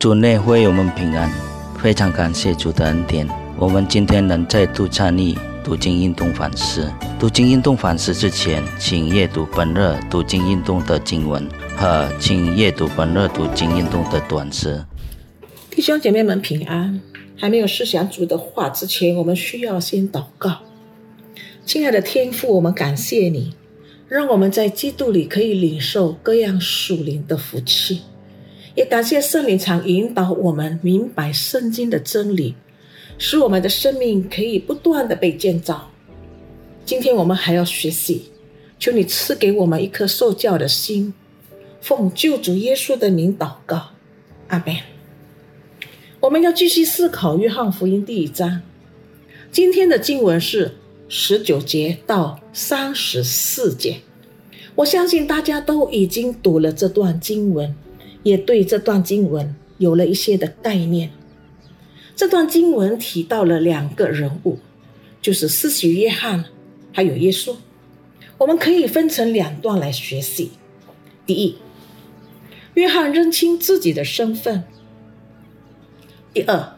主内会友们平安，非常感谢主的恩典。我们今天能再度参与读经运动反思。读经运动反思之前，请阅读本日读经运动的经文和请阅读本日读经运动的短诗。弟兄姐妹们平安。还没有思想主的话之前，我们需要先祷告。亲爱的天父，我们感谢你，让我们在基督里可以领受各样属灵的福气。也感谢圣灵常引导我们明白圣经的真理，使我们的生命可以不断的被建造。今天我们还要学习，求你赐给我们一颗受教的心，奉救主耶稣的名祷告，阿门。我们要继续思考约翰福音第一章，今天的经文是十九节到三十四节。我相信大家都已经读了这段经文。也对这段经文有了一些的概念。这段经文提到了两个人物，就是施洗约翰还有耶稣。我们可以分成两段来学习。第一，约翰认清自己的身份；第二，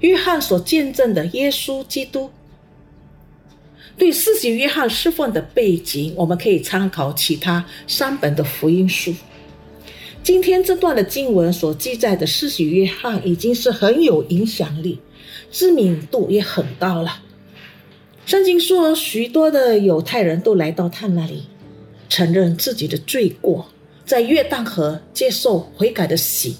约翰所见证的耶稣基督。对施洗约翰释放的背景，我们可以参考其他三本的福音书。今天这段的经文所记载的施洗约翰已经是很有影响力，知名度也很高了。圣经说，许多的犹太人都来到他那里，承认自己的罪过，在约旦河接受悔改的洗。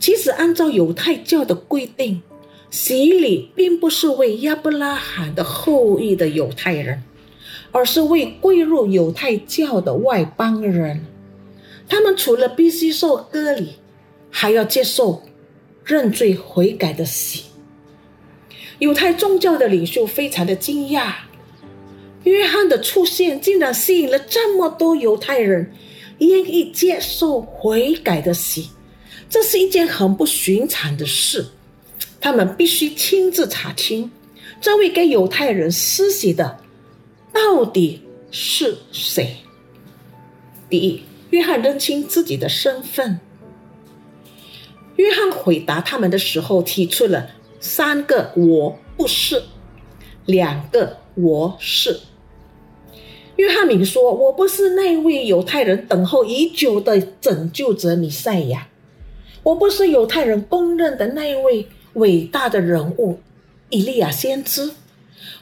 其实，按照犹太教的规定，洗礼并不是为亚伯拉罕的后裔的犹太人，而是为归入犹太教的外邦人。他们除了必须受割礼，还要接受认罪悔改的洗。犹太宗教的领袖非常的惊讶，约翰的出现竟然吸引了这么多犹太人愿意接受悔改的洗，这是一件很不寻常的事。他们必须亲自查清，这位给犹太人施洗的到底是谁。第一。约翰认清自己的身份。约翰回答他们的时候，提出了三个“我不是”，两个“我是”。约翰明说：“我不是那位犹太人等候已久的拯救者弥赛亚，我不是犹太人公认的那位伟大的人物以利亚先知。”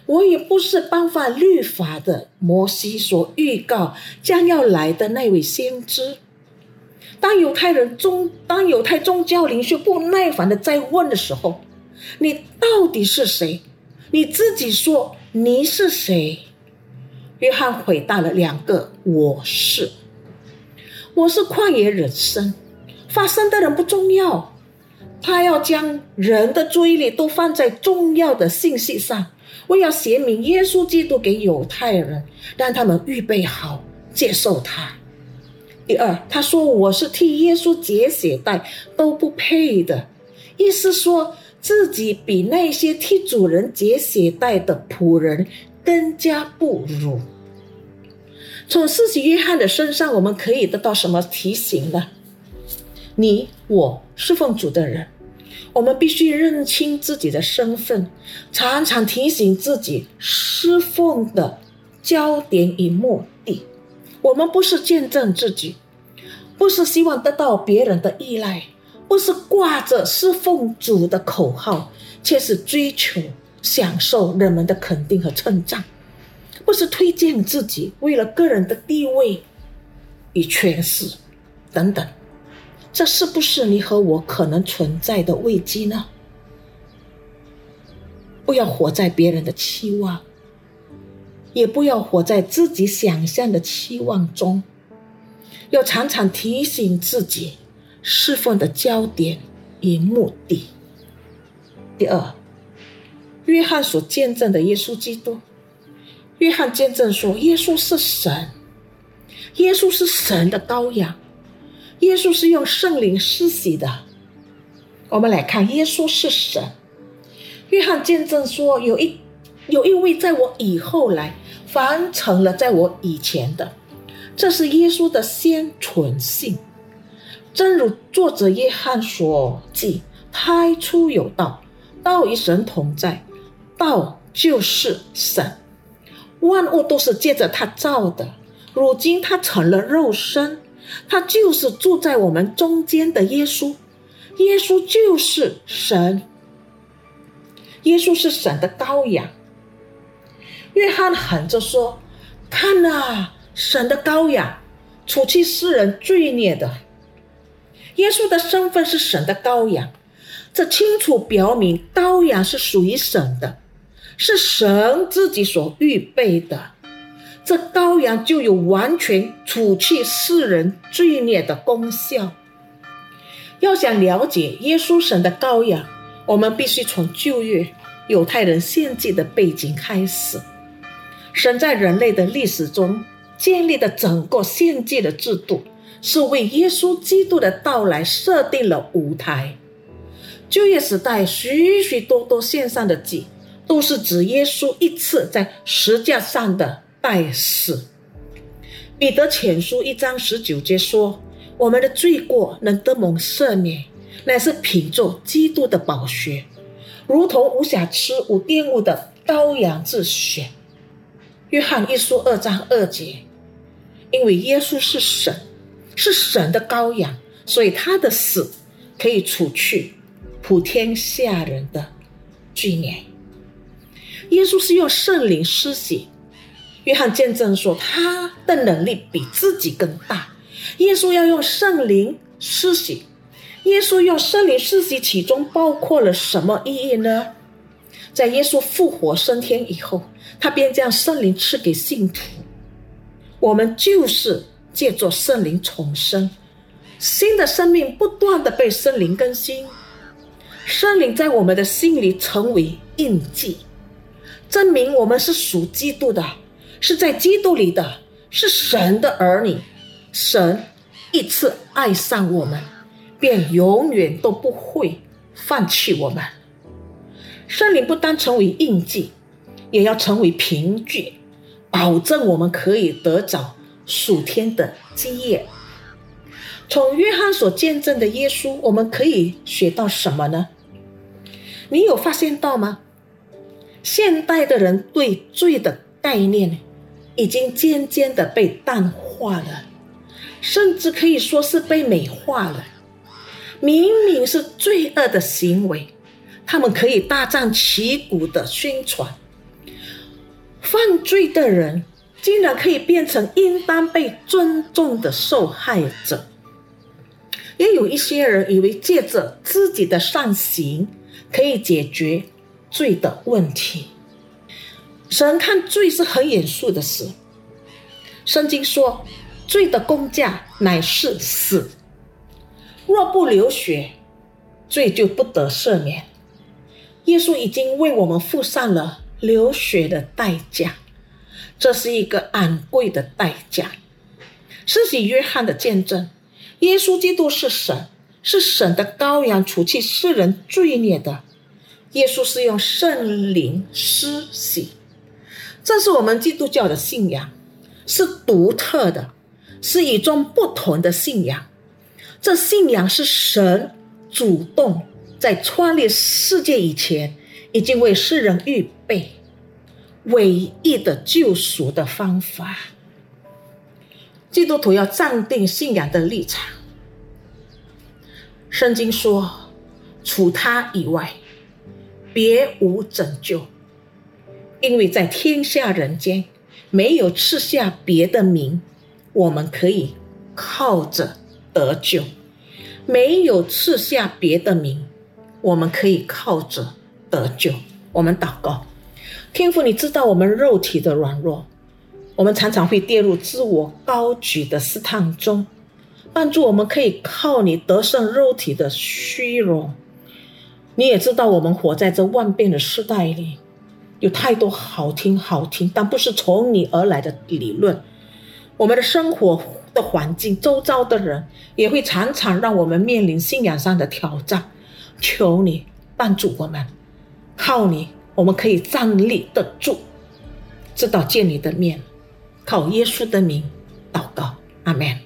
我也不是颁发律法的摩西所预告将要来的那位先知。当犹太人宗当犹太宗教领袖不耐烦的在问的时候，你到底是谁？你自己说你是谁？约翰回答了两个：我是，我是旷野人生，发生的人不重要，他要将人的注意力都放在重要的信息上。我要写明耶稣基督给犹太人，让他们预备好接受他。第二，他说我是替耶稣解血带都不配的，意思说自己比那些替主人解血带的仆人更加不如。从四喜约翰的身上，我们可以得到什么提醒呢？你我是奉主的人。我们必须认清自己的身份，常常提醒自己侍奉的焦点与目的。我们不是见证自己，不是希望得到别人的依赖，不是挂着侍奉主的口号，却是追求享受人们的肯定和称赞，不是推荐自己，为了个人的地位与权势等等。这是不是你和我可能存在的危机呢？不要活在别人的期望，也不要活在自己想象的期望中，要常常提醒自己侍奉的焦点与目的。第二，约翰所见证的耶稣基督，约翰见证说，耶稣是神，耶稣是神的羔羊。耶稣是用圣灵施洗的。我们来看，耶稣是神。约翰见证说，有一有一位在我以后来，凡成了在我以前的。这是耶稣的先存性。正如作者约翰所记：“太初有道，道与神同在，道就是神。万物都是借着他造的。如今他成了肉身，他就是住在我们中间的耶稣。耶稣就是神，耶稣是神的羔羊。”约翰喊着说：“看呐，神的羔羊，除去世人罪孽的。耶稣的身份是神的羔羊，这清楚表明羔羊是属于神的，是神自己所预备的。这羔羊就有完全除去世人罪孽的功效。要想了解耶稣神的羔羊，我们必须从旧约犹太人献祭的背景开始。”神在人类的历史中建立的整个献祭的制度，是为耶稣基督的到来设定了舞台。旧约时代许许多多献上的祭，都是指耶稣一次在石架上的代死。彼得前书一章十九节说：“我们的罪过能得蒙赦免，乃是凭着基督的宝血，如同无瑕疵无玷污的羔羊之血。”约翰一书二章二节，因为耶稣是神，是神的羔羊，所以他的死可以除去普天下人的罪孽。耶稣是用圣灵施洗，约翰见证说他的能力比自己更大。耶稣要用圣灵施洗，耶稣用圣灵施洗，其中包括了什么意义呢？在耶稣复活升天以后。他便将圣灵赐给信徒，我们就是借着圣灵重生，新的生命不断的被圣灵更新，圣灵在我们的心里成为印记，证明我们是属基督的，是在基督里的，是神的儿女。神一次爱上我们，便永远都不会放弃我们。圣灵不单成为印记。也要成为凭据，保证我们可以得着属天的基业。从约翰所见证的耶稣，我们可以学到什么呢？你有发现到吗？现代的人对罪的概念已经渐渐的被淡化了，甚至可以说是被美化了。明明是罪恶的行为，他们可以大张旗鼓的宣传。犯罪的人竟然可以变成应当被尊重的受害者，也有一些人以为借着自己的善行可以解决罪的问题。神看罪是很严肃的事，圣经说罪的工价乃是死，若不流血，罪就不得赦免。耶稣已经为我们付上了。流血的代价，这是一个昂贵的代价。施洗约翰的见证，耶稣基督是神，是神的羔羊，除去世人罪孽的。耶稣是用圣灵施洗，这是我们基督教的信仰，是独特的，是与众不同的信仰。这信仰是神主动在创立世界以前。已经为世人预备唯一的救赎的方法。基督徒要站定信仰的立场。圣经说：“除他以外，别无拯救，因为在天下人间没有赐下别的名，我们可以靠着得救。没有赐下别的名，我们可以靠着。”得救，我们祷告，天父，你知道我们肉体的软弱，我们常常会跌入自我高举的试探中，帮助我们可以靠你得胜肉体的虚荣。你也知道，我们活在这万变的时代里，有太多好听好听但不是从你而来的理论。我们的生活的环境，周遭的人也会常常让我们面临信仰上的挑战。求你帮助我们。靠你，我们可以站立得住，直到见你的面。靠耶稣的名祷告，阿门。